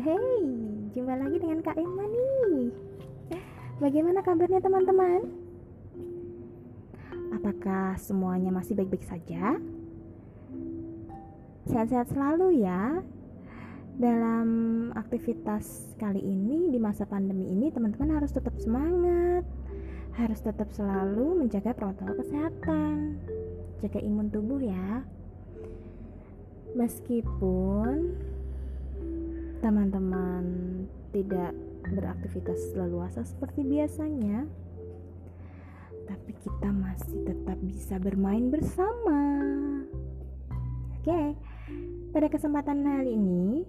hey, jumpa lagi dengan Kak Emma nih. Bagaimana kabarnya teman-teman? Apakah semuanya masih baik-baik saja? Sehat-sehat selalu ya. Dalam aktivitas kali ini di masa pandemi ini teman-teman harus tetap semangat. Harus tetap selalu menjaga protokol kesehatan. Jaga imun tubuh ya. Meskipun teman-teman tidak beraktivitas leluasa seperti biasanya, tapi kita masih tetap bisa bermain bersama. Oke, pada kesempatan kali ini,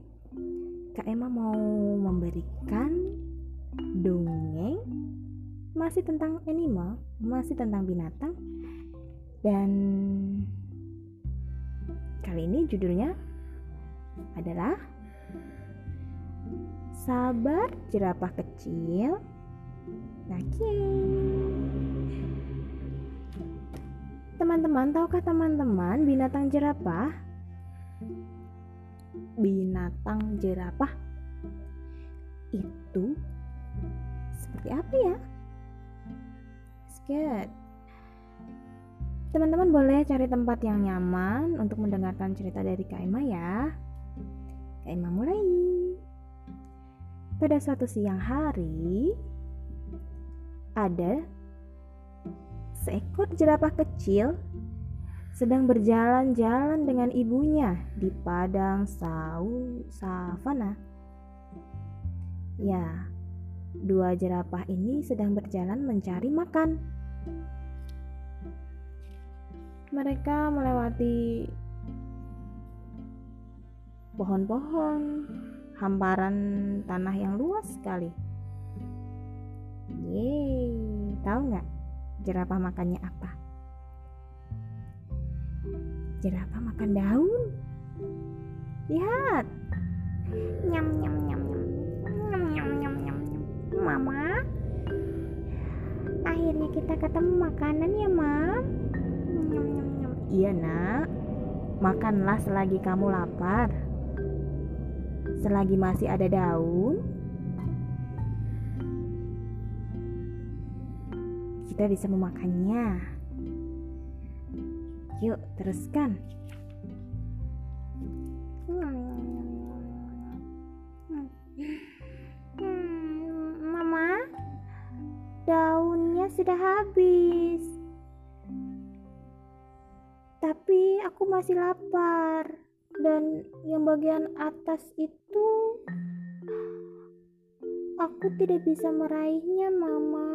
Kak Emma mau memberikan dongeng masih tentang animal, masih tentang binatang, dan kali ini judulnya adalah Sabar jerapah kecil. Oke. Teman-teman, tahukah teman-teman binatang jerapah? Binatang jerapah itu seperti apa ya? Good. Teman-teman boleh cari tempat yang nyaman untuk mendengarkan cerita dari Kak Emma ya. Kak Emma mulai. Pada suatu siang hari, ada seekor jerapah kecil sedang berjalan-jalan dengan ibunya di padang sau savana. Ya, dua jerapah ini sedang berjalan mencari makan. Mereka melewati pohon-pohon, hamparan tanah yang luas sekali. Yeay, tahu nggak jerapah makannya apa? Jerapah makan daun. Lihat. Nyam nyam nyam nyam. Nyam nyam nyam nyam. Mama. Akhirnya kita ketemu makanan ya, Mam. Nyam nyam nyam. Iya, Nak. Makanlah selagi kamu lapar selagi masih ada daun, kita bisa memakannya. Yuk, teruskan. Mama, daunnya sudah habis. Tapi aku masih lapar dan yang bagian atas itu aku tidak bisa meraihnya mama.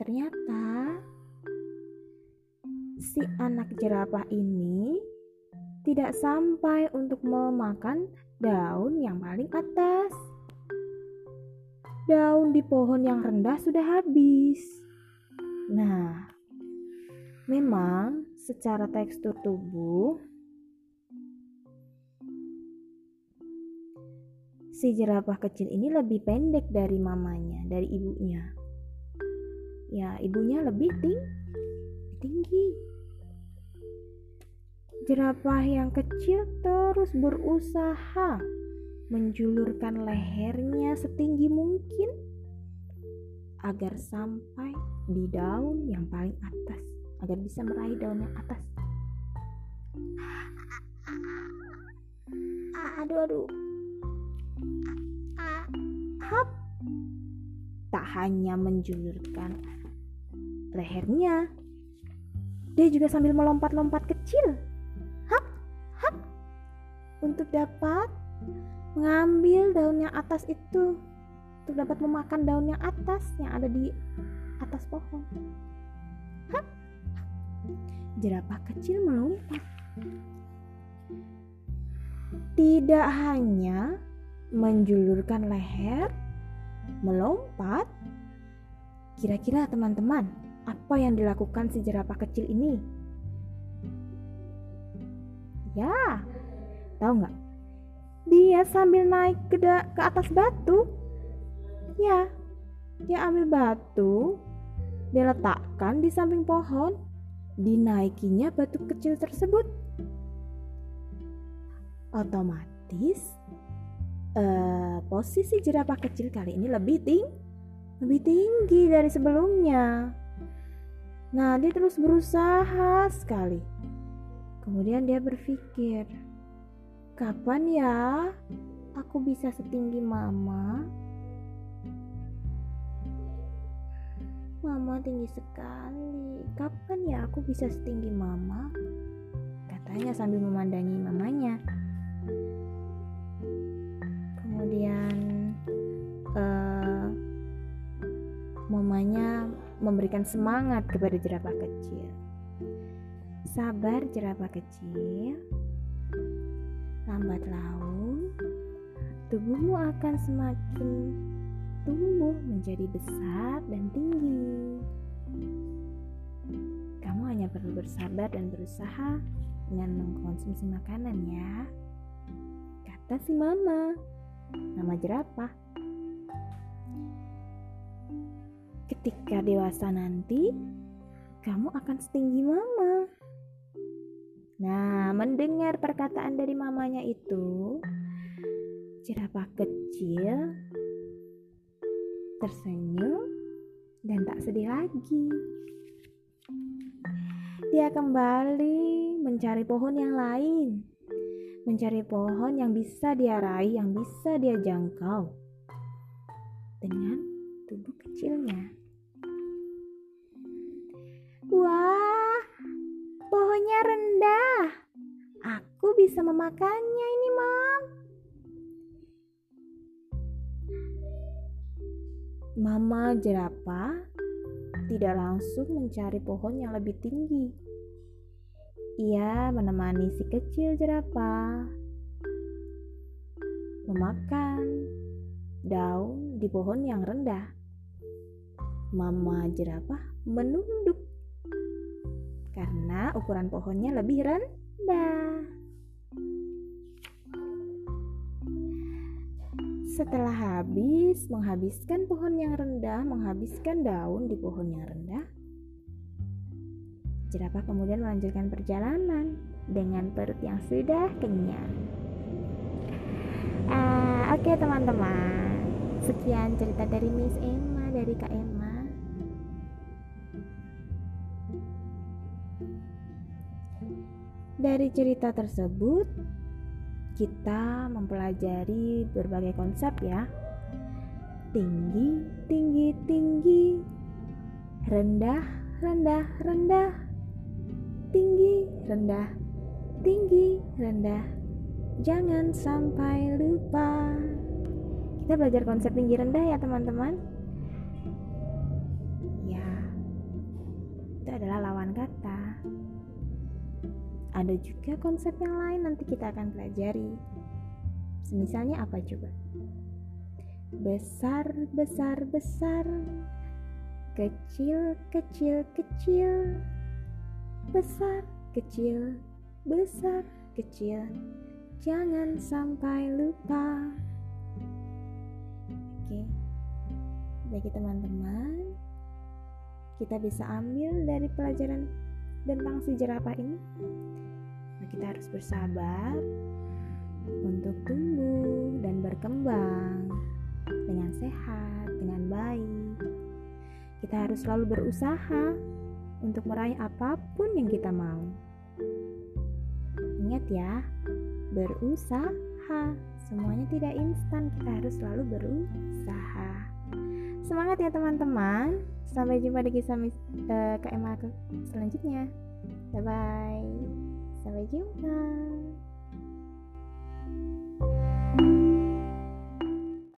Ternyata si anak jerapah ini tidak sampai untuk memakan daun yang paling atas. Daun di pohon yang rendah sudah habis. Nah memang secara tekstur tubuh si jerapah kecil ini lebih pendek dari mamanya, dari ibunya. Ya, ibunya lebih ting tinggi. Jerapah yang kecil terus berusaha menjulurkan lehernya setinggi mungkin agar sampai di daun yang paling atas, agar bisa meraih daun yang atas. Aduh, aduh, hap tak hanya menjulurkan lehernya dia juga sambil melompat-lompat kecil. Hap hap untuk dapat mengambil daun yang atas itu untuk dapat memakan daun yang atas yang ada di atas pohon. Hap. Jerapah kecil melompat. Tidak hanya menjulurkan leher, melompat. Kira-kira teman-teman, apa yang dilakukan si jerapah kecil ini? Ya, tahu nggak? Dia sambil naik ke, ke atas batu. Ya, dia ambil batu, dia letakkan di samping pohon, dinaikinya batu kecil tersebut. otomatis uh, posisi jerapah kecil kali ini lebih tinggi lebih tinggi dari sebelumnya. Nah, dia terus berusaha sekali. Kemudian dia berpikir, "Kapan ya aku bisa setinggi mama?" Mama tinggi sekali. Kapan ya aku bisa setinggi mama? Katanya sambil memandangi mamanya. Mamanya memberikan semangat kepada jerapah kecil. Sabar jerapah kecil, lambat laun tubuhmu akan semakin tumbuh menjadi besar dan tinggi. Kamu hanya perlu bersabar dan berusaha dengan mengkonsumsi makanan ya. Kata si mama, nama jerapah. Ketika dewasa nanti, kamu akan setinggi mama. Nah, mendengar perkataan dari mamanya itu, jerapah kecil tersenyum dan tak sedih lagi. Dia kembali mencari pohon yang lain, mencari pohon yang bisa dia raih, yang bisa dia jangkau dengan tubuh kecilnya. Wah, pohonnya rendah. Aku bisa memakannya ini, Mam. Mama jerapah tidak langsung mencari pohon yang lebih tinggi. Ia menemani si kecil jerapah memakan daun di pohon yang rendah. Mama jerapah menunduk karena ukuran pohonnya lebih rendah. Setelah habis menghabiskan pohon yang rendah, menghabiskan daun di pohon yang rendah, jerapah kemudian melanjutkan perjalanan dengan perut yang sudah kenyang. Uh, Oke okay, teman-teman, sekian cerita dari Miss Emma dari Kak Emma. Dari cerita tersebut, kita mempelajari berbagai konsep ya. Tinggi, tinggi, tinggi. Rendah, rendah, rendah. Tinggi, rendah, tinggi, rendah. Jangan sampai lupa. Kita belajar konsep tinggi rendah ya, teman-teman. Ya. Itu adalah lawan kata ada juga konsep yang lain nanti kita akan pelajari. Misalnya apa coba? Besar, besar, besar. Kecil, kecil, kecil. Besar, kecil, besar, kecil. Jangan sampai lupa. Oke. Bagi teman-teman, kita bisa ambil dari pelajaran tentang si jerapah ini Nah, kita harus bersabar untuk tumbuh dan berkembang dengan sehat, dengan baik. Kita harus selalu berusaha untuk meraih apa pun yang kita mau. Ingat ya, berusaha. Semuanya tidak instan, kita harus selalu berusaha. Semangat ya teman-teman. Sampai jumpa di kisah uh, KMA selanjutnya. Bye bye. Sampai jumpa.